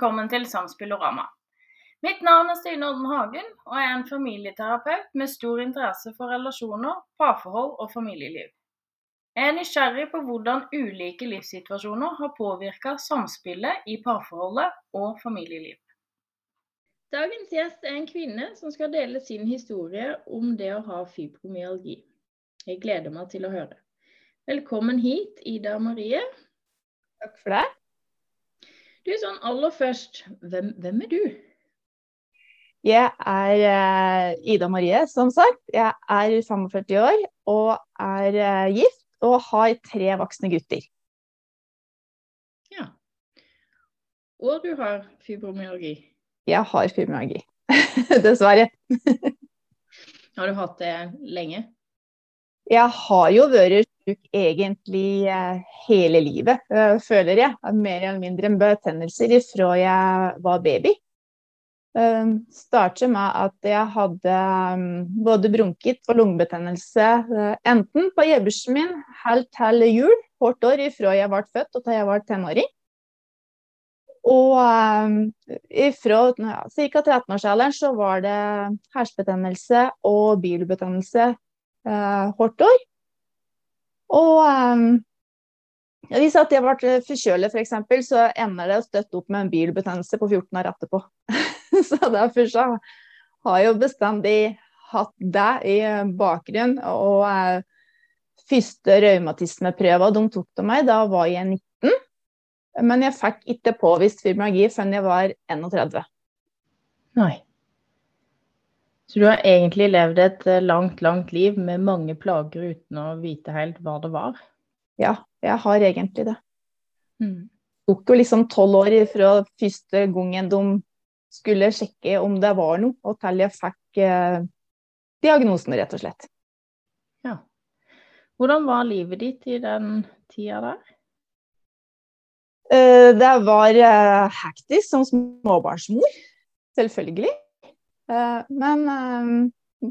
velkommen til Samspillorama. Mitt navn er Stine Odden Hagen, og jeg er en familieterapeut med stor interesse for relasjoner, parforhold og familieliv. Jeg er nysgjerrig på hvordan ulike livssituasjoner har påvirka samspillet i parforholdet og familieliv. Dagens gjest er en kvinne som skal dele sin historie om det å ha fibromyalgi. Jeg gleder meg til å høre. Velkommen hit, Ida Marie. Takk for det. Du, sånn aller først, hvem, hvem er du? Jeg er uh, Ida Marie, som sagt. Jeg er 45 år og er uh, gift og har tre voksne gutter. Ja. Og du har fibromyalgi? Jeg har fibromyalgi. Dessverre. har du hatt det lenge? Jeg har jo vært sjuk egentlig eh, hele livet, eh, føler jeg. Mer eller mindre betennelser fra jeg var baby. Uh, startet med at jeg hadde um, både bronkitt og lungebetennelse enten på gjebbersen min helt til jul, hvert år ifra jeg ble født og til jeg var tenåring. Og um, fra ja, ca. 13-årsalderen så var det hersebetennelse og bilbetennelse hvert år. Og hvis at jeg ble forkjølet f.eks., så ender det støtt opp med en bilbetennelse på 14 år etterpå. så derfor så har jeg jo bestandig hatt det i bakgrunnen. Og eh, første revmatismeprøva de tok til meg, da var jeg 19. Men jeg fikk ikke påvist fibromyalgi før jeg var 31. Nei. Så du har egentlig levd et eh, langt, langt liv med mange plager uten å vite helt hva det var? Ja, jeg har egentlig det. Mm. Det tok jo liksom tolv år fra første gangen de skulle sjekke om det var noe, og til jeg fikk eh, diagnosen, rett og slett. Ja. Hvordan var livet ditt i den tida der? Eh, det var eh, hektisk som småbarnsmor, selvfølgelig. Eh, men eh,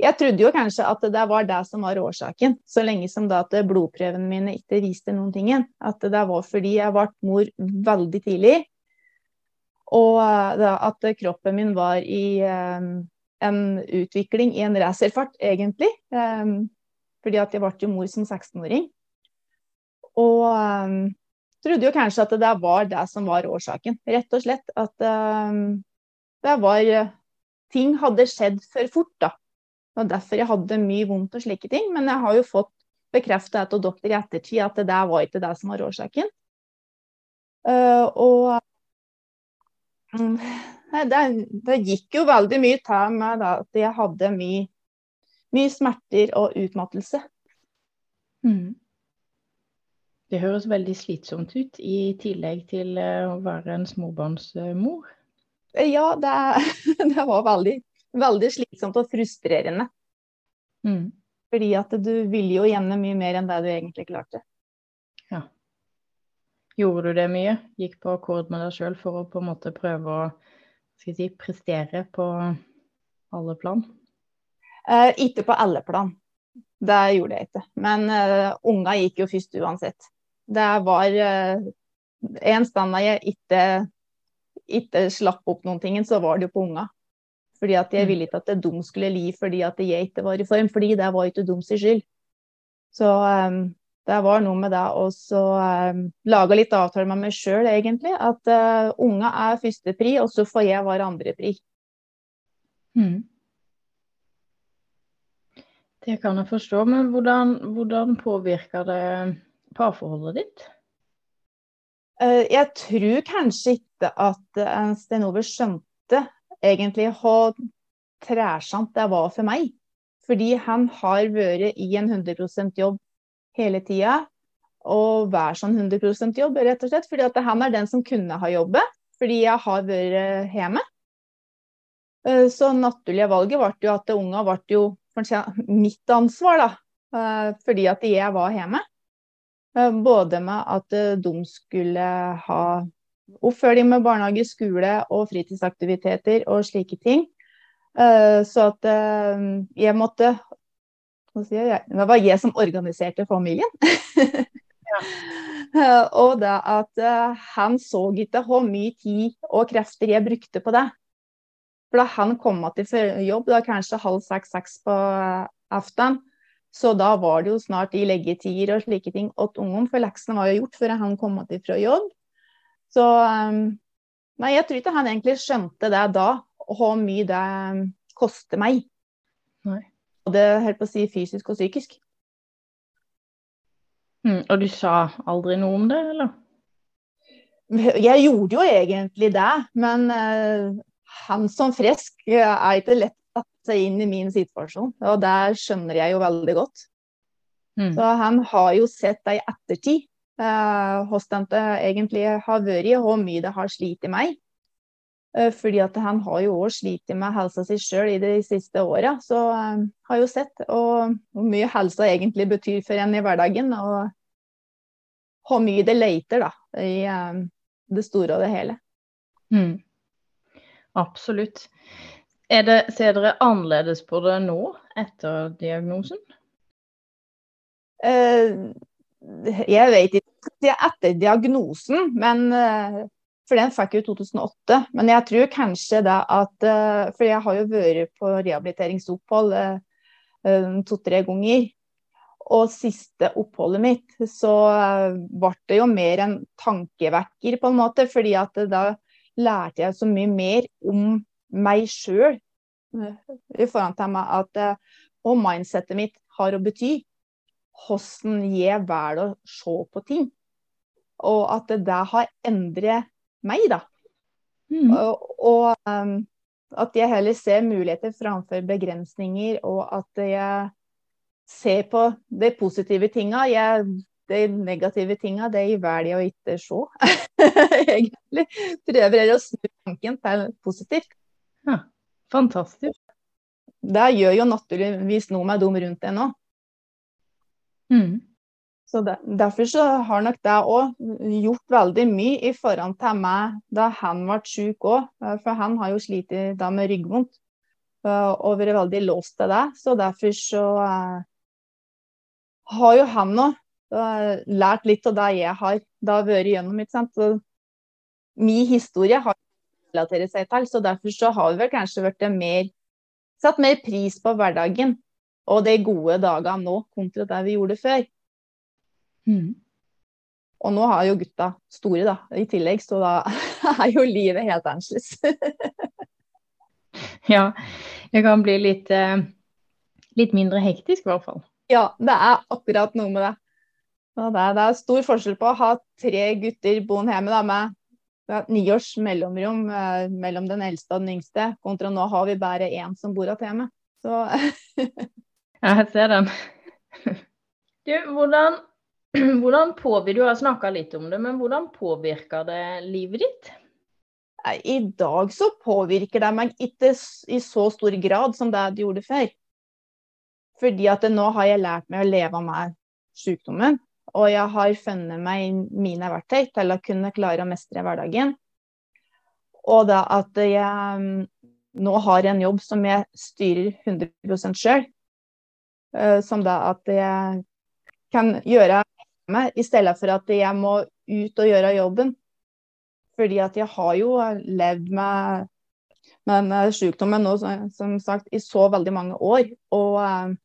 jeg trodde jo kanskje at det var det som var årsaken, så lenge som da at blodprøvene mine ikke viste noen ting. At det var fordi jeg ble mor veldig tidlig, og eh, at kroppen min var i en utvikling i en racerfart, egentlig. Fordi at jeg ble jo mor som 16-åring. Og trodde jo kanskje at det var det som var årsaken. Rett og slett at det var ting hadde skjedd for fort, da. Det var derfor jeg hadde mye vondt og slike ting. Men jeg har jo fått bekrefta av doktor i ettertid at det der var ikke det som var årsaken. Uh, og um, det, det, gikk jo veldig mye til med da, at jeg hadde mye, mye smerter og utmattelse. Mm. Det høres veldig slitsomt ut, i tillegg til eh, å være en småbarnsmor. Ja, det, det var veldig, veldig, slitsomt og frustrerende. Mm. Fordi at du ville jo gjerne mye mer enn det du egentlig klarte. Ja. Gjorde du det mye? Gikk på akkord med deg sjøl for å på en måte prøve å si, prestere på alle plan? Eh, ikke på alle plan. Det gjorde jeg ikke. Men uh, unga gikk jo først uansett. Det var uh, en standard jeg ikke ikke slapp opp noen ting, så var det jo på unga. Fordi at jeg mm. ville ikke at de skulle li fordi at jeg ikke var i form, fordi det var ikke deres skyld. Så um, det var noe med det å um, lage litt avtale med meg sjøl, egentlig. At uh, unga er førstepri, og så får jeg være andrepri. Mm. Det kan jeg forstå, men hvordan, hvordan påvirker det parforholdet ditt? Uh, jeg tror kanskje ikke at Stenover Sten Ove skjønte egentlig hvor trærsomt det var for meg. Fordi han har vært i en 100 jobb hele tida. Og hver sånn 100 jobb, rett og slett. Fordi at han er den som kunne ha jobbet. Fordi jeg har vært hjemme. Uh, så naturlige valget ble jo at unga ble jo mitt ansvar, da. Fordi at jeg var hjemme. Både med at de skulle ha oppfølging med barnehage, skole og fritidsaktiviteter og slike ting. Uh, så at jeg måtte jeg? Det var jeg som organiserte familien. og det at han så ikke hvor mye tid og krefter jeg brukte på det. For da han kom til jobb, da kanskje halv seks-seks på aften, så da var det jo snart i leggetider og slike ting åt ungene, for leksene var jo gjort før han kom til fra jobb. Så um, Nei, jeg tror ikke han egentlig skjønte det da, hvor mye det koster meg. Nei. Det helt på å si fysisk og psykisk. Mm, og du sa aldri noe om det, eller? Jeg gjorde jo egentlig det, men uh, han som frisk er ikke lett å sette seg inn i min situasjon. Og det skjønner jeg jo veldig godt. Mm. Så han har jo sett det i ettertid, hvordan hvordan det egentlig har vært, og hvor mye det har slitt i meg. Eh, fordi at han har jo òg slitt med helsa si sjøl i de siste åra. Så eh, har jo sett og, hvor mye helsa egentlig betyr for en i hverdagen. Og hvor mye det leter da, i uh, det store og det hele. Mm. Absolutt. Det, ser dere annerledes på det nå, etter diagnosen? Uh, jeg vet ikke etter diagnosen, men uh, For den fikk jeg i 2008. Men jeg tror kanskje det at uh, For jeg har jo vært på rehabiliteringsopphold to-tre ganger. Og siste oppholdet mitt så ble det jo mer en tankevekker, på en måte. fordi at da lærte jeg så mye mer om meg sjøl i forhold til meg at og mindsettet mitt har å bety hvordan jeg velger å se på ting. Og at det har endret meg, da. Mm. Og, og um, at jeg heller ser muligheter framfor begrensninger, og at jeg ser på de positive tinga. Jeg, de negative tinga, de velger jeg å ikke se, egentlig. Prøver jeg å snu tanken til positivt. Ja, fantastisk. Det gjør jo naturligvis noe med dem rundt en òg. Mm. Så det, Derfor så har nok det òg gjort veldig mye i forhold til meg da han ble syk òg. Eh, for han har jo slitt med ryggvondt eh, og vært veldig låst til det. Så derfor så eh, har jo han òg uh, lært litt av det jeg har da vært gjennom. ikke sant? Så, min historie har relatert seg til, så derfor så har vi vel kanskje vært mer, satt mer pris på hverdagen og de gode dagene nå kontra det vi gjorde før. Mm. Og nå har jo gutta store da, i tillegg, så da er jo livet helt annerledes. ja, det kan bli litt, eh, litt mindre hektisk i hvert fall. Ja, det er akkurat noe med det. Det er, det er, stor forskjell på å ha tre gutter boende hjemme da, med ni års mellomrom eh, mellom den eldste og den yngste, kontra nå har vi bare én som bor igjen hjemme. Så Ja, jeg ser den. Du, hvordan, hvordan påvirker Du har snakka litt om det, men hvordan påvirker det livet ditt? I dag så påvirker det meg ikke i så stor grad som det det gjorde før. Fordi at nå har jeg lært meg å leve med sykdommen. Og jeg har funnet meg mine verktøy til å kunne klare å mestre hverdagen. Og da at jeg mm, nå har en jobb som jeg styrer 100 sjøl. Eh, som da at jeg kan gjøre meg, i stedet for at jeg må ut og gjøre jobben. Fordi at jeg har jo levd med, med sykdommen nå, som sagt, i så veldig mange år. Og eh,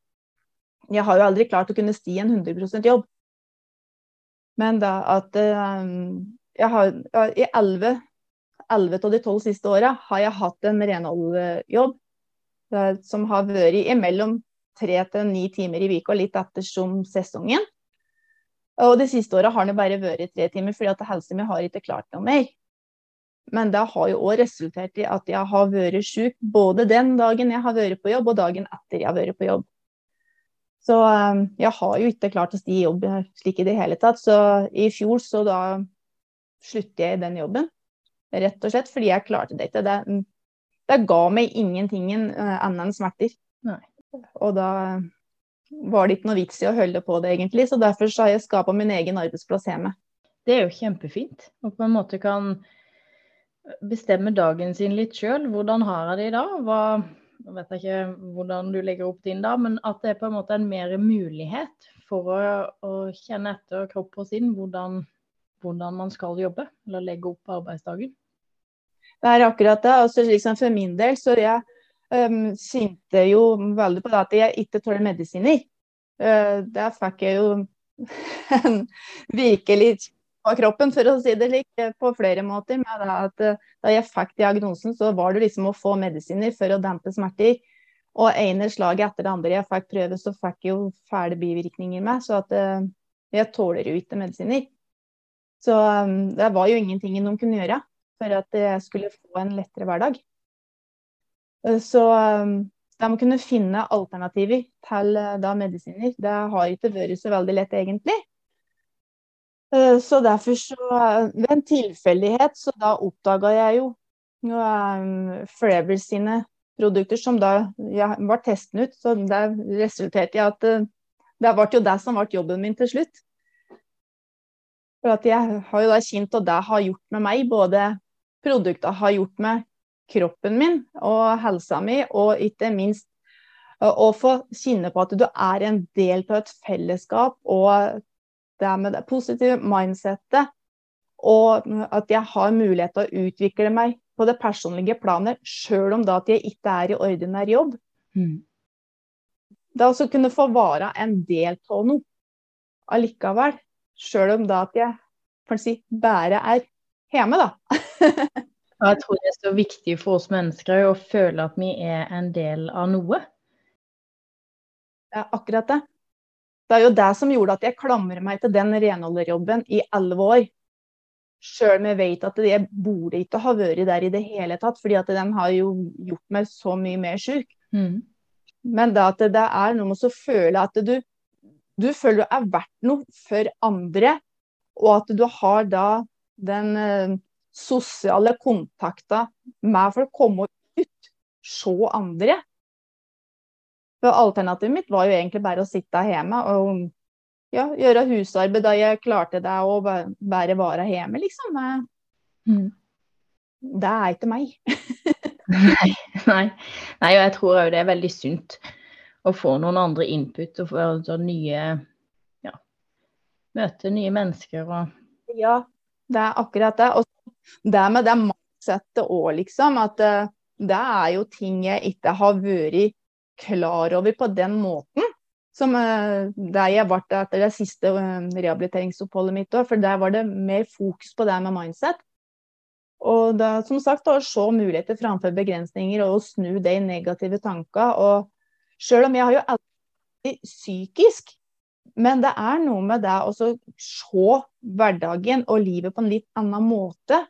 jeg har jo aldri klart å kunne sti en 100% jobb. Men da at eh, jeg har I 11, 11 av de 12 siste åra har jeg hatt en renholdjobb som har vært imellom tre til ni timer i uka, litt ettersom sesongen. Og de siste åra har det bare vært tre timer, fordi at helsa mi har ikke klart noe mer. Men det har jo òg resultert i at jeg har vært syk både den dagen jeg har vært på jobb, og dagen etter jeg har vært på jobb. Så um, jeg har jo ikke klart å sti i jobb slik i det hele tatt. Så i fjor så da sluttet jeg i den jobben. Rett og slett fordi jeg klarte det ikke. Det, det ga meg ingenting uh, annet enn smerter. Nei. Og da var det ikke noe vits i å holde på det, egentlig. Så derfor så har jeg skapa min egen arbeidsplass hjemme. Det er jo kjempefint. Og på en måte kan bestemme dagen sin litt sjøl. Hvordan har jeg det i dag? Hva, Nå vet jeg ikke hvordan du legger opp din, da, men at det er på en måte en mer mulighet for å, å kjenne etter kropp og sinn hvordan, hvordan, man skal jobbe, eller legge opp arbeidsdagen. Det er akkurat det. altså liksom For min del så jeg um, kjente jo veldig på det at jeg ikke tåler medisiner. Uh, der fikk jeg jo en virkelig på kroppen, for å si det slik, på flere måter. med at uh, Da jeg fikk diagnosen, så var det liksom å få medisiner for å dempe smerter. Og ene slaget etter det andre jeg fikk prøve, så fikk jeg jo fæle bivirkninger med. Så at uh, jeg tåler jo ikke medisiner. Så det var jo ingenting de kunne gjøre for at jeg skulle få en lettere hverdag. Så de kunne finne alternativer til da medisiner. Det har ikke vært så veldig lett, egentlig. Uh, så derfor så Ved en tilfeldighet så da oppdaga jeg jo um, Forever sine produkter som da ja, var testen ut. Så det resulterte i at uh, det ble jo det som ble jobben min til slutt. For at jeg har jo da kjent og det har gjort med meg, både produkter har gjort med kroppen min og helsa mi, og ikke minst å få kjenne på at du er en del av et fellesskap, og det er med det positive mindsettet, og at jeg har mulighet til å utvikle meg på det personlige planet, sjøl om da at jeg ikke er i ordinær jobb. Mm. Det å kunne få være en del av noe allikevel. Sjøl om da at jeg å si, bare er hjemme, da. jeg tror det er så viktig for oss mennesker å føle at vi er en del av noe. Ja, akkurat det. Det er jo det som gjorde at jeg klamrer meg til den renholderjobben i elleve år. Sjøl om jeg vet at jeg burde ikke ha vært der i det hele tatt, fordi at den har jo gjort meg så mye mer sjuk. Mm. Men det at det er noe med å føle at du, du føler du er verdt noe for andre, og at du har da den eh, sosiale kontakta med for å komme ut, se andre. For alternativet mitt var jo egentlig bare å sitte hjemme og ja, gjøre husarbeid da jeg klarte det, og bare være hjemme, liksom. Mm. Det er ikke meg. nei, nei. nei, og jeg tror òg det er veldig sunt å få noen andre input og få altså, nye Ja, møte nye mennesker og Ja, det er akkurat det. Og det med det mindsettet òg, liksom. At eh, det er jo ting jeg ikke har vært klar over på den måten. Som eh, der jeg ble etter det siste eh, rehabiliteringsoppholdet mitt òg, for der var det mer fokus på det med mindset. Og da, som sagt, å se muligheter framfor begrensninger og snu de negative tankene. Og selv om jeg har jo alltid psykisk, men det er noe med det å se hverdagen og livet på en litt annen måte.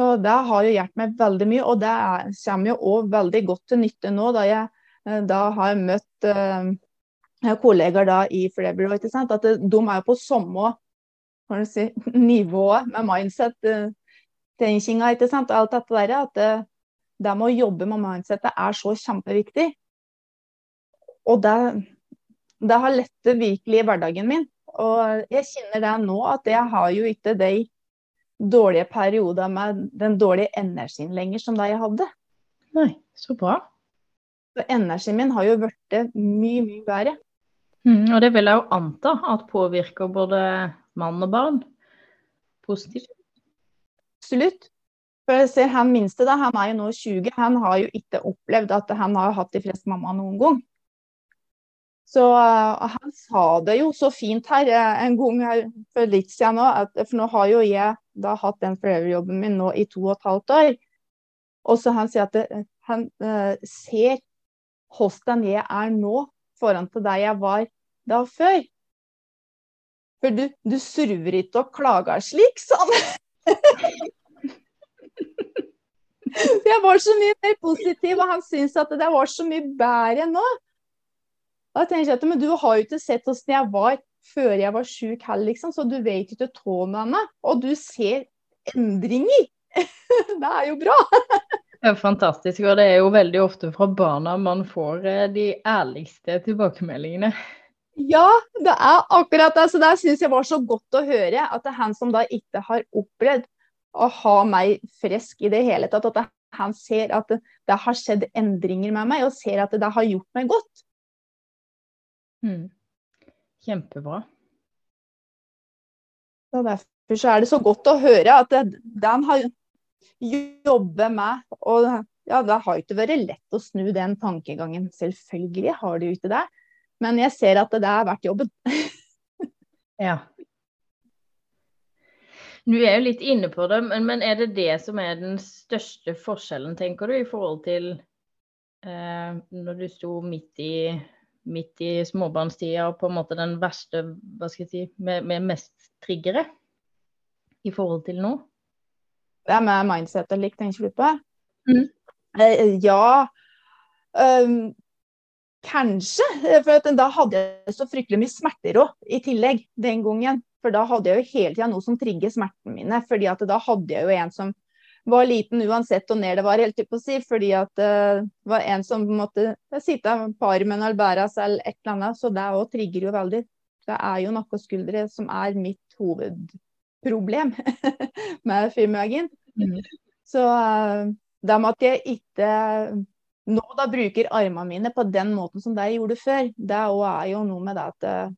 Så det har jo hjulpet meg veldig mye, og det kommer jo òg veldig godt til nytte nå, da jeg Eh, da har jeg møtt eh, kollegaer da i Forever, at de er på samme si, nivå med mindset. Uh, tenkinga, ikke sant? Alt dette der, at det, det med å jobbe med mindsetet er så kjempeviktig. Og det, det har lettet virkelig i hverdagen min. Og jeg kjenner det nå, at jeg har jo ikke de dårlige perioder med den dårlige energien lenger som det jeg hadde. Nei, så bra. Så energien min har jo blitt mye, mye bedre. Mm, og det vil jeg jo anta at påvirker både mann og barn positivt? Absolutt. For jeg ser Han minste da, han er jo nå 20, han har jo ikke opplevd at han har hatt de fleste mamma noen gang. Så uh, han sa det jo så fint her uh, en gang her for litt siden nå, at, for nå har jo jeg da hatt den forever-jobben min nå i to og et halvt år. Og så han sier at det, han uh, ser hvordan jeg er nå foran til der jeg var da før. For du, du surver ikke og klager slik, sånn. jeg var så mye mer positiv, og han syntes at det var så mye bedre nå. Tenker jeg at, Men du har jo ikke sett hvordan jeg var før jeg var sjuk heller, liksom, så du vet ikke tåene Og du ser endringer. det er jo bra. Det er fantastisk, og det er jo veldig ofte fra barna man får eh, de ærligste tilbakemeldingene. Ja, det er akkurat det. Så det syns jeg var så godt å høre. At det er han som da ikke har opplevd å ha meg frisk i det hele tatt, at han ser at det, det, har skjedd endringer med meg, og ser at det, det har gjort meg godt. Mm. Kjempebra. Og derfor så er det så godt å høre at den har jobbet med og ja, Det har ikke vært lett å snu den tankegangen. Selvfølgelig har det jo ikke det. Men jeg ser at det er verdt jobben. ja. Du er jo litt inne på det, men, men, er det det som er den største forskjellen, tenker du, i forhold til eh, når du sto midt i midt i småbarnstida og på en måte den verste, hva skal jeg si, med, med mest triggere i forhold til nå? Det er med mindsetet likt, tenker du på? Mm. Eh, ja. Um, kanskje. For da hadde jeg så fryktelig mye smerter òg, i tillegg, den gangen. For da hadde jeg jo hele tida noe som trigger smertene mine. fordi at da hadde jeg jo en som var liten uansett hvor ned det var, helt på å si. Fordi at det var en som måtte sitte på armen eller bære seg eller et eller annet. Så det òg trigger jo veldig. Det er jo nakke og skuldre som er mitt hovedproblem med fibromyalgien. Mm. Så det med at jeg ikke nå da bruker armene mine på den måten som de gjorde før, det er jo noe med det at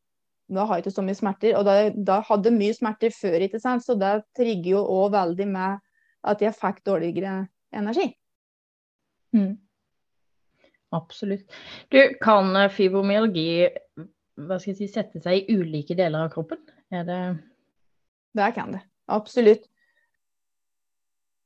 nå da har jeg ikke så mye smerter. Og da, da hadde mye smerter før, ikke sant? så det trigger jo òg veldig med at jeg fikk dårligere energi. Mm. Absolutt. Du, kan fibromyalgi skal jeg si, sette seg i ulike deler av kroppen? Er det Det kan det. Absolutt.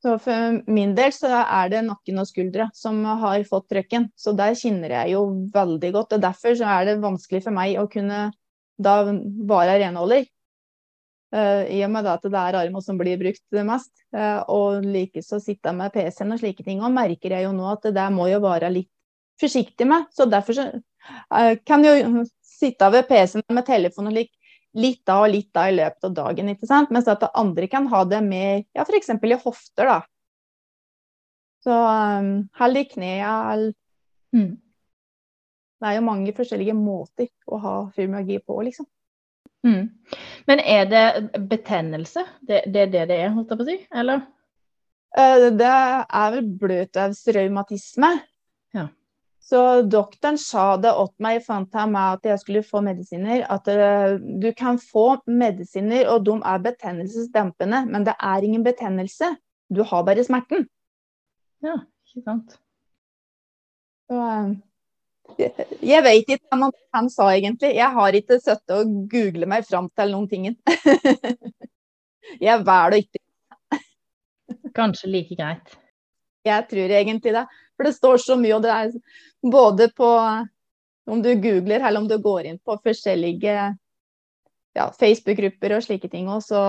Så for min del så er det nakken og skuldre som har fått trøkken. Så der kjenner jeg jo veldig godt. og Derfor så er det vanskelig for meg å kunne da være renholder. Uh, I og med at det er armen som blir brukt mest. Uh, og likeså sitte med PC-en og slike ting. Og merker jeg jo nå at det der må jo være litt forsiktig med. Så derfor så uh, kan jo sitte ved PC-en med telefon og lik, litt da og litt da i løpet av dagen. ikke sant? Mens at andre kan ha det med ja, f.eks. i hofter. da. Så um, hold i knærne. Mm. Det er jo mange forskjellige måter å ha fibromyalgi på, liksom. Mm. Men er det betennelse? Det, det, er det det er, holdt jeg på å si? Eller? Eh, det er vel bløtøvsrevmatisme. Ja. Så doktoren sa det åt meg, fant jeg med at jeg skulle få medisiner, at uh, du kan få medisiner, og de er betennelsesdempende, men det er ingen betennelse. Du har bare smerten. Ja, ikke sant. Så, uh, jeg vet ikke hva han sa egentlig. Jeg har ikke sittet og googlet meg fram til noen ting. jeg velger å ikke Kanskje like greit. Jeg tror egentlig det. For det står så mye, og det er både på om du googler eller om du går inn på forskjellige ja, Facebook-grupper og slike ting. Og så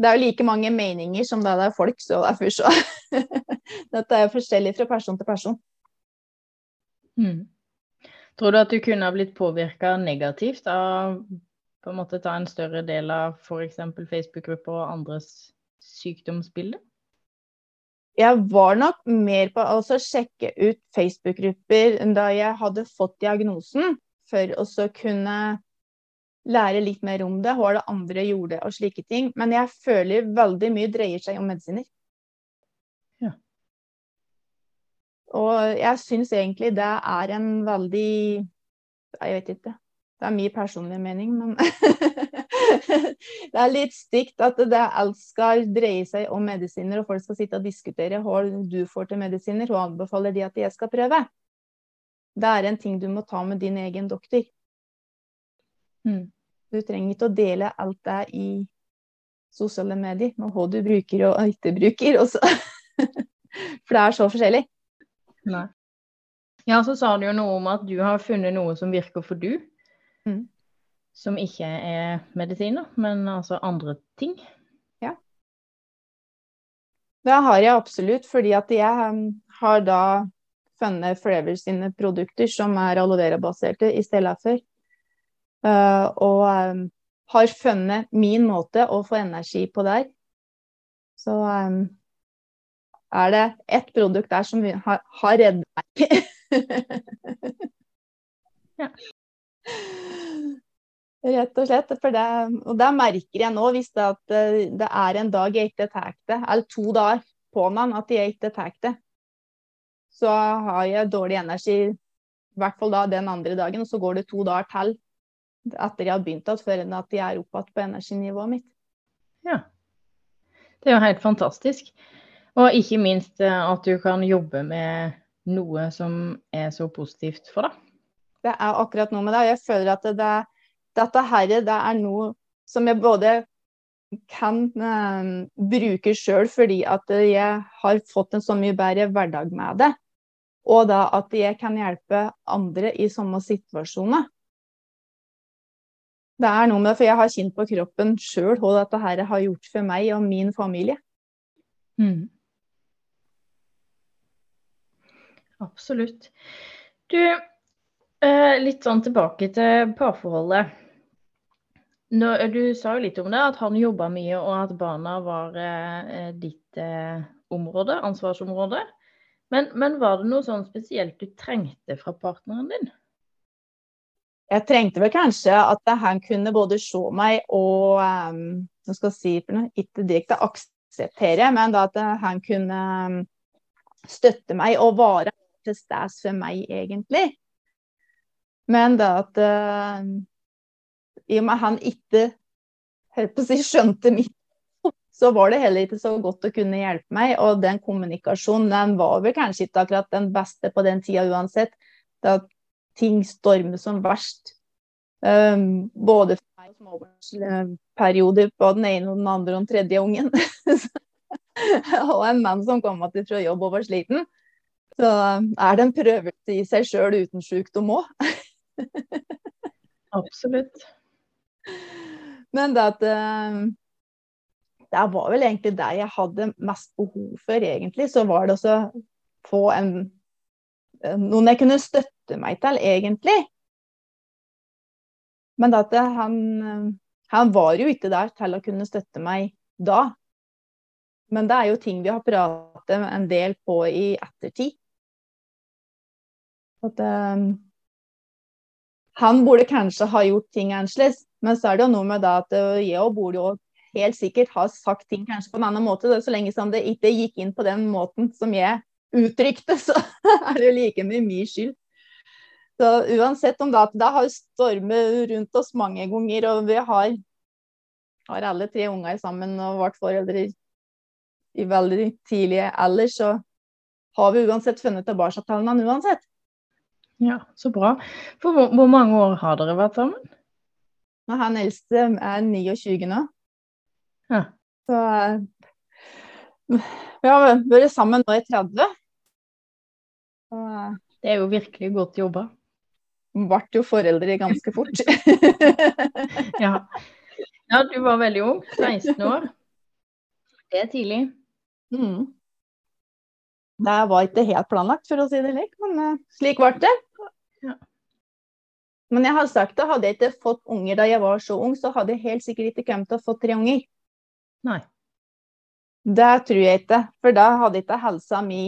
det er jo like mange meninger som det er folk, så derfor så Dette er jo forskjellig fra person til person. Mm. Tror du at du kunne ha blitt påvirka negativt av på en måte ta en større del av f.eks. Facebook-grupper og andres sykdomsbilde? Jeg var nok mer på å sjekke ut Facebook-grupper da jeg hadde fått diagnosen, for å kunne lære litt mer om det, hva det andre gjorde og slike ting. Men jeg føler veldig mye dreier seg om medisiner. Og jeg syns egentlig det er en veldig Jeg vet ikke. Det er mye personlig mening, men Det er litt stygt at det alt skal dreie seg om medisiner, og folk skal sitte og diskutere hva du får til medisiner, og anbefaler de at jeg skal prøve. Det er en ting du må ta med din egen doktor. Mm. Du trenger ikke å dele alt det i sosiale medier, med hva du bruker og ikke bruker. For det er så forskjellig. Nei. Ja, så sa du jo noe om at du har funnet noe som virker for du. Mm. Som ikke er medisiner, men altså andre ting. Ja. Det har jeg absolutt, fordi at jeg um, har da funnet Forever sine produkter som er aloe vera-baserte i stedet for. Uh, og um, har funnet min måte å få energi på der. Så um, er det ett produkt der som har, har reddet meg. ja. Rett og slett. Det, og det merker jeg nå, hvis det, det, er en dag jeg ikke tar det, eller to dager, på meg at jeg ikke tar det, så har jeg dårlig energi, i hvert fall da den andre dagen, og så går det to dager til etter jeg har begynt igjen, før at jeg er oppe på energinivået mitt. Ja. Det er jo helt fantastisk. Og ikke minst eh, at du kan jobbe med noe som er så positivt for deg. Det er akkurat noe med det. Jeg føler at det, dette her det er noe som jeg både kan eh, bruke sjøl fordi at jeg har fått en så mye bedre hverdag med det. Og da at jeg kan hjelpe andre i samme situasjoner. Det er noe med det, for jeg har kjent på kroppen sjøl hva dette her har gjort for meg og min familie. Mm. Absolutt. Du, eh, litt sånn tilbake til parforholdet. Nå, du sa jo litt om det, at han jobba mye, og at barna var eh, ditt eh, område, ansvarsområde. Men, men, var det noe sånn spesielt du trengte fra partneren din? Jeg trengte vel kanskje at han kunne både se meg og um, skal si for noe, ikke direkte akseptere, men at han kunne støtte meg og være til stede for meg, egentlig. Men da at uh, I og med han ikke holdt på å si, skjønte mitt så var det heller ikke så godt å kunne hjelpe meg. Og den kommunikasjonen den var vel kanskje ikke akkurat den beste på den tida uansett. Da ting stormer som verst. Um, både for meg og småbarnsperioder på den ene og den andre og den tredje ungen. og en mann som kom tilbake fra jobb og var sliten. Så er det en prøvelse i seg sjøl uten sykdom òg. Absolutt. Men det at uh, Det var vel egentlig det jeg hadde mest behov for, egentlig. Så var det å få en, noen jeg kunne støtte meg til, egentlig. Men at han, han var jo ikke der til å kunne støtte meg da. Men det er jo ting vi har pratet en del på i ettertid. At um, han burde kanskje ha gjort ting annerledes, men så er det jo noe med at jeg burde jo helt sikkert ha sagt ting kanskje på en annen måte, så lenge som det ikke gikk inn på den måten som jeg uttrykte, så er det jo like mye min skyld. Så uansett om det, det har stormet rundt oss mange ganger, og vi har, har alle tre unger sammen og vært foreldre i veldig tidlig alder, så har vi uansett funnet tilbake til uansett. Ja, så bra. For hvor, hvor, mange år har dere vært sammen? Han eldste er 29 nå. Ja. Så vi har vært sammen nå i 30. Så, det er jo virkelig godt jobba ble jo foreldre ganske fort. ja. ja. du var veldig ung. 16 år. Det er tidlig. Mm. Det var ikke helt planlagt, for å si det slik, men uh, slik ble det. Ja. Men jeg har sagt det, hadde jeg ikke fått unger da jeg var så ung, så hadde jeg helt sikkert ikke kommet til å få tre unger. Nei. Det tror jeg ikke, for da hadde ikke helsa mi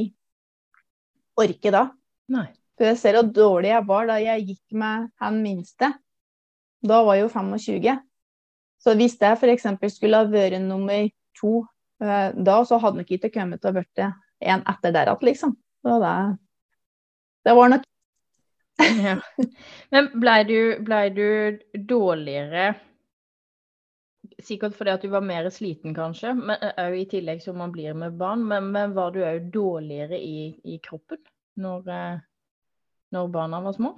orket da. Nei. For jeg ser hvor dårlig jeg var da jeg gikk med han minste. Da var jeg jo 25. Så hvis jeg f.eks. skulle ha vært nummer to eh, da, så hadde nok ikke kommet til å bli en etter der igjen, liksom. Så det, det var nok ja. Men blei du, ble du dårligere Sikkert fordi at du var mer sliten, kanskje, men òg i tillegg som man blir med barn. Men, men var du òg dårligere i, i kroppen når, eh, når barna var små?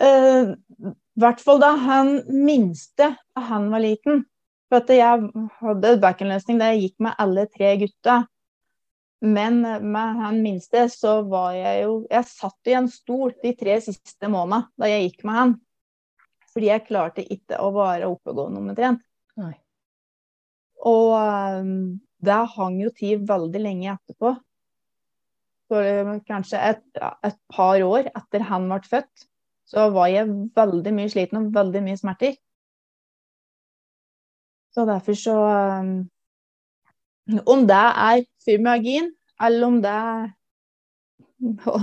Uh, I hvert fall da han minste han var liten. For at jeg hadde backenløsning der jeg gikk med alle tre gutta. Men med han minste så var jeg jo Jeg satt i en stol de tre siste månedene da jeg gikk med han. Fordi jeg klarte ikke å være oppegående omtrent. Og um, det hang jo tid veldig lenge etterpå Så kanskje et, et, par år etter han ble født, så var jeg veldig mye sliten og veldig mye smerter. Så derfor så um, Om det er fibromyalgin, eller om det,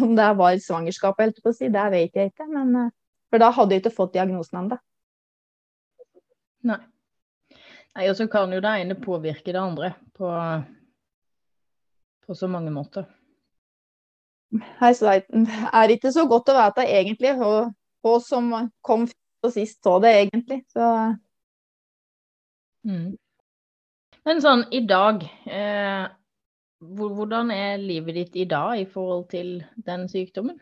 om det var svangerskap, helt på å si, det vet jeg ikke. Men, uh, for da hadde jeg ikke fått diagnosen ennå. Nei. Nei, Og så kan jo det ene påvirke det andre på, på så mange måter. Hei, Sveiten. Er ikke så godt å vite egentlig hva som kom først og sist av det, egentlig. Så mm. Men sånn i dag eh, Hvordan er livet ditt i dag i forhold til den sykdommen?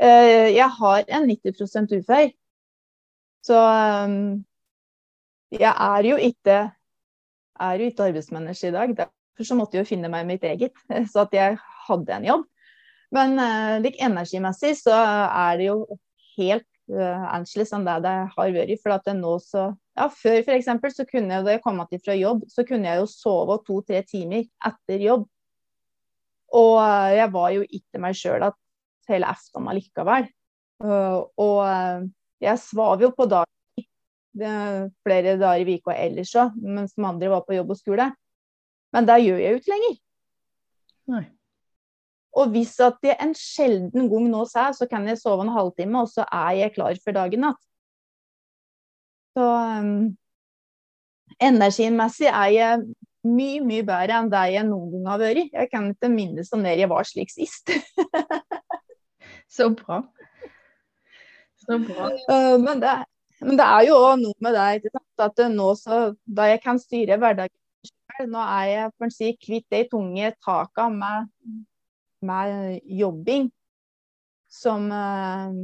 Eh, jeg har en 90% ufør. Så um, jeg er jo ikke er jo ikke arbeidsmenneske i dag. Derfor så måtte jeg jo finne meg mitt eget, så at jeg hadde en jobb. Men uh, like energimessig så er det jo helt uh, annerledes enn det det har vært. For at nå så ja, Før f.eks. så kunne jeg da jeg kom tilbake fra jobb, så kunne jeg jo sove to-tre timer etter jobb. Og eh, jeg var jo ikke meg sjøl at hele aften likevel. Uh, og uh, jeg svav jo på dagen flere dager i uka ellers òg, mens de andre var på jobb og skole. Men det gjør jeg jo ikke lenger. Nei. Og hvis at jeg en sjelden gang nå sier, så kan jeg sove en halvtime, og så er jeg klar for dagen igjen. Så um, energimessig er jeg mye, mye bedre enn det jeg noen gang har vært. Jeg kan ikke minnes der jeg var slik sist. Så bra. Så bra. Uh, men, det, men, det, er jo òg noe med det at nå så, da jeg kan styre hverdagen selv, nå er jeg for å si, kvitt de tunge taka med, med jobbing som uh,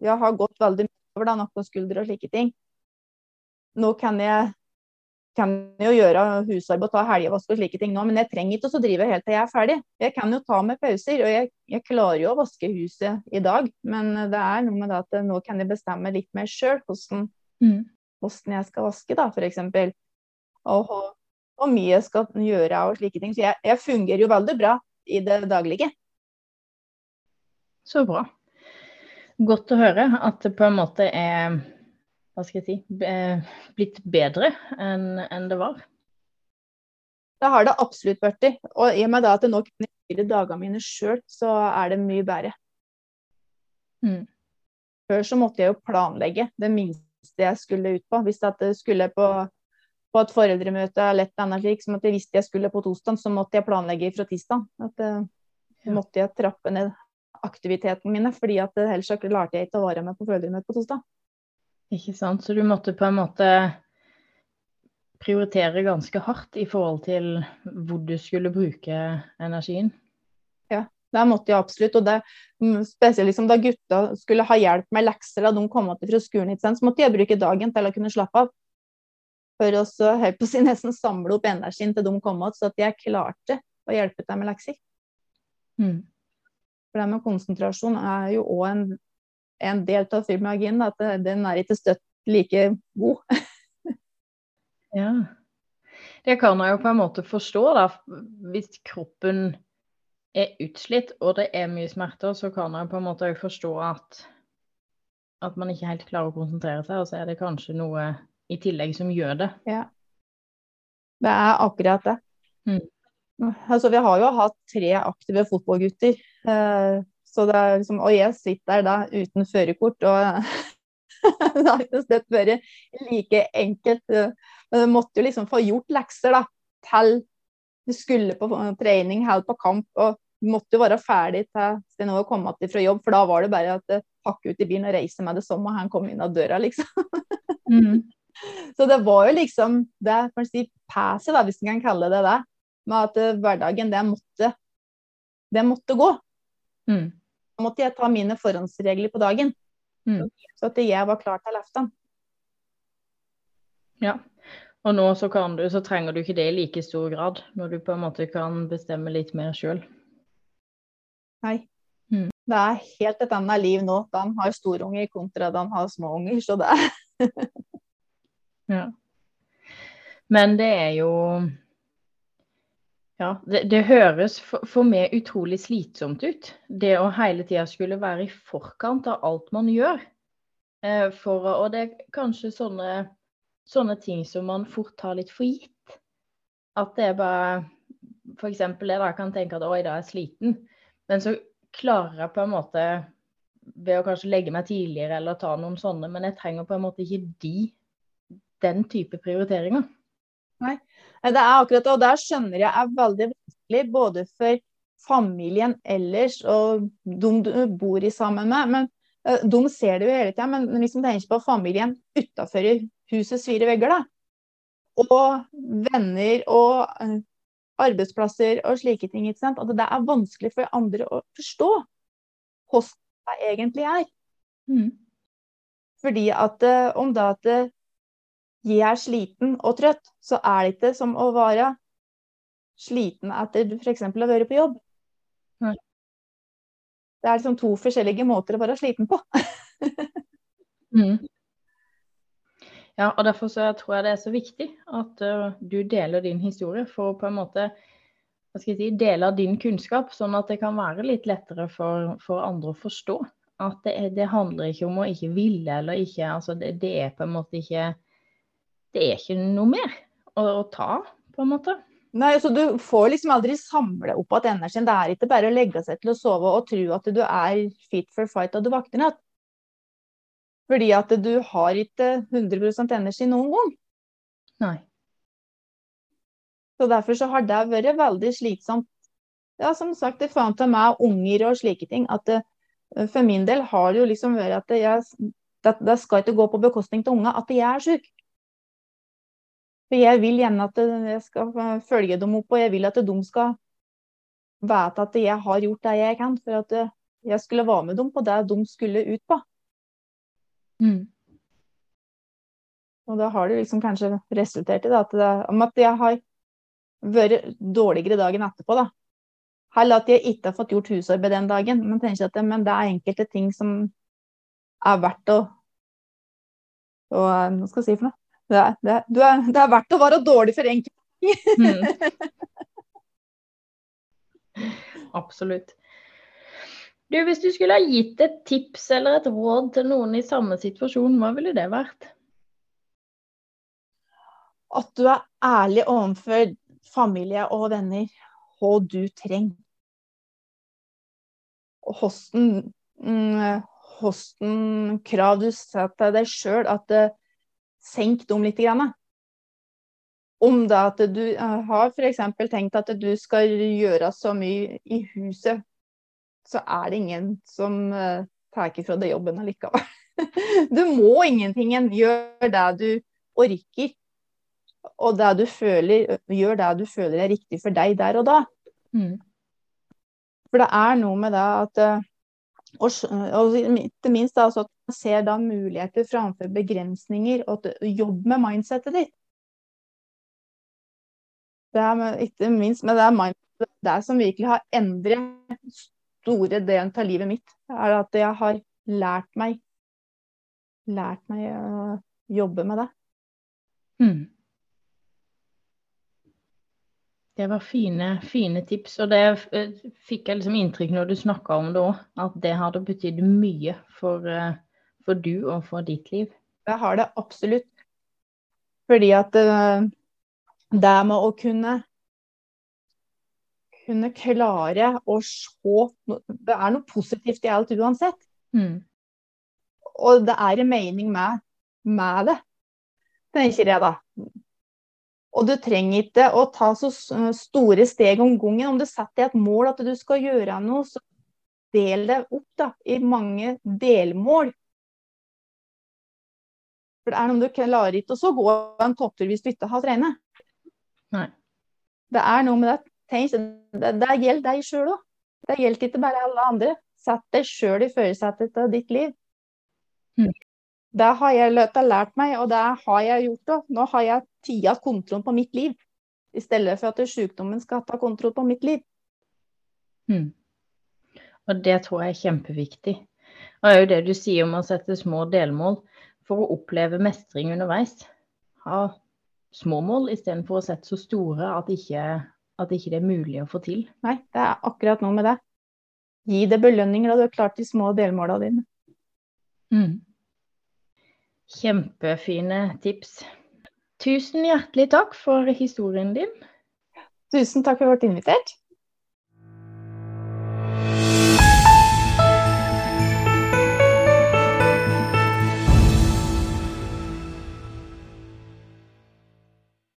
jeg har gått veldig mye over da, nakke og skulder og slike ting. Nå kan jeg, kan jeg jo gjøre husarbeid og ta helgevask og slike ting nå, men jeg trenger ikke å drive helt til jeg er ferdig. Jeg kan jo ta med pauser, og jeg, jeg klarer jo å vaske huset i dag. Men det er noe med det at nå kan jeg bestemme litt mer sjøl hvordan, mm. hvordan, jeg skal vaske, da, f.eks. Og hvor mye jeg skal gjøre og slike ting. Så jeg, jeg fungerer jo veldig bra i det daglige. Så bra godt å høre at det på en måte er hva skal jeg si, blitt bedre enn, en det var. Det har det absolutt blitt. Og i og med at jeg nå kunne gjøre dagene mine sjøl, så er det mye bedre. Mm. Før så måtte jeg jo planlegge det minste jeg skulle ut på. Hvis jeg skulle på, på et foreldremøte eller et annet slik, så måtte jeg visste jeg skulle på torsdag, så måtte jeg planlegge fra tirsdag. At, uh, måtte jeg trappe ned aktivitetene mine, fordi at ellers så klarte jeg ikke å være med på foreldremøte på torsdag. Ikke sant. Så du måtte på en måte prioritere ganske hardt i forhold til hvor du skulle bruke energien? Ja, det måtte jeg absolutt. Og det, spesielt liksom da gutta skulle ha hjelp med lekser da de kom fra skolen, så måtte jeg bruke dagen til å kunne slappe av. For å på sin nesten samle opp energien til de kom igjen, så at jeg klarte å hjelpe dem med lekser. Mm. For det med konsentrasjon er jo òg en, en, del av fibromyalgien. At den er ikke støtt like god. ja. Det kan jeg jo på en måte forstå, da. Hvis kroppen er utslitt og det er mye smerter, så kan jeg på en måte forstå at, at man ikke helt klarer å konsentrere seg, og så er det kanskje noe i tillegg som gjør det. Ja. Det er akkurat det. Mm. Altså, vi har jo hatt tre aktive fotballgutter. Eh, så det er liksom, og jeg sitter der da uten førerkort. og Det har ikke slett vært like enkelt. Men du måtte jo liksom få gjort lekser da, til du skulle på trening eller på kamp. og du måtte jo være ferdig til Sten Ove kom tilbake fra jobb, for da var det bare å pakke ut i bilen og reise med det og han kom inn av døra, liksom. Mm. Så det var jo liksom det å si, passet, hvis en kan kalle det det med at hverdagen, det måtte, det måtte gå. Mm. Da måtte jeg ta mine forhåndsregler på dagen. Mm. Så at jeg var klar til aften. Ja. Og nå så, du, så, trenger du ikke det i like stor grad, når du på en måte kan bestemme litt mer sjøl. Nei. Mm. Det er helt et annet liv nå. De har storunger kontra de har småunger, så det Ja. Men det er jo ja, det, det høres for, for, meg utrolig slitsomt ut. Det å hele tida skulle være i forkant av alt man gjør. Eh, for, og det er kanskje sånne, sånne, ting som man fort tar litt for gitt. At det er bare F.eks. det da kan tenke at oi, da er jeg sliten. Men så klarer jeg på en måte ved å kanskje legge meg tidligere eller ta noen sånne, men jeg trenger på en måte ikke de den type prioriteringer. Nei, det er akkurat det. Og der skjønner jeg er veldig vanskelig både for familien ellers og de du bor i sammen med. men uh, De ser det jo hele tida, men hvis man tenker på familien utafor husets fire vegger, da, og venner og uh, arbeidsplasser og slike ting, ikke sant? at det er vanskelig for andre å forstå hvordan det egentlig er. Mm. Fordi at uh, om da at jeg er sliten og trøtt, så er det ikke som å være sliten etter f.eks. å være på jobb. Nei. Det er liksom to forskjellige måter å være sliten på. mm. Ja, og derfor så tror jeg det er så viktig at uh, du deler din historie for å på en måte hva skal jeg si, dele av din kunnskap, sånn at det kan være litt lettere for, for andre å forstå. At det, det, handler ikke om å ikke ville eller ikke altså det, det, er på en måte ikke Det er ikke noe mer å, å ta, på en måte. Nei, så Du får liksom aldri samle opp igjen energien. Det er ikke bare å legge seg til å sove og tro at du er fit for fight og du vakter natt. Fordi at du har ikke 100% energi noen gang. Nei. Så Derfor så har det vært veldig slitsomt. Ja, som sagt, det fant til meg unger og slike ting. at det, eh, For min del har det jo liksom vært at jeg, det, det skal ikke gå på bekostning av unger at jeg er syk. For jeg vil gjerne at jeg skal følge dem opp, og jeg vil at de skal vite at jeg har gjort det jeg kan for at jeg skulle være med dem på det de skulle ut på. Mm. Og da har det liksom kanskje resultert i det, at, det, at jeg har vært dårligere dagen etterpå. da. Heller at jeg ikke har fått gjort husarbeid den dagen, men tenker at det, men det er enkelte ting som er verdt å å Hva skal jeg si for noe? Det er, det, er, det er, verdt å være dårlig for enkelte. mm. Absolutt. Du, hvis du skulle ha gitt et tips eller et råd til noen i samme situasjon, hva ville det vært? At du er ærlig overfor familie og venner hva du trenger. Og hvordan, mm, krav du setter deg sjøl. At det, senk dem litt. Grann. Om da at du eh, har f.eks. tenkt at du skal gjøre så mye i huset, så er det ingen som uh, tar fra deg jobben allikevel. Du må ingenting. Gjør det du orker. Og det du føler, gjør det du føler er riktig for deg der og da. Mm. For det er noe med det at uh, og, og ikke minst da, at man ser da muligheter framfor begrensninger, og jobb med mindsettet ditt. Det er ikke minst men det mindsetet det som virkelig har endret store delen av livet mitt. er at jeg har lært meg lært meg å jobbe med det. Mm. Det var fine, fine tips. Og det eh, fikk jeg liksom inntrykk når du snakka om det òg, at det hadde betydd mye for, eh, for, du og for ditt liv. Det har det absolutt. Fordi at eh, det med å kunne kunne klare å se Det er noe positivt i alt uansett. Mm. Og det er en mening med, med det, tenker jeg da. Og du trenger ikke å ta så store steg om gangen. Om du setter deg et mål at du skal gjøre noe, så del det opp da, i mange delmål. For det er noe du klarer ikke å gå en topptur hvis du ikke har trent. Det er noe med det. Tenk, det, det gjelder deg sjøl òg. Det gjelder ikke bare alle andre. Sett deg sjøl i førersetet av ditt liv. Mm. Det har jeg lært meg, og det har jeg gjort òg. Nå har jeg tida kontroll på mitt liv, i stedet for at sykdommen skal ta kontroll på mitt liv. Mm. Og det tror jeg er kjempeviktig. Og det er jo det du sier om å sette små delmål for å oppleve mestring underveis. Ha små mål istedenfor å sette så store at ikke, at ikke det er mulig å få til. Nei, det er akkurat noe med det. Gi det belønninger, da du har klart de små delmåla dine. Mm. Kjempefine tips. Tusen hjertelig takk for historien din. Tusen takk for at du ble invitert.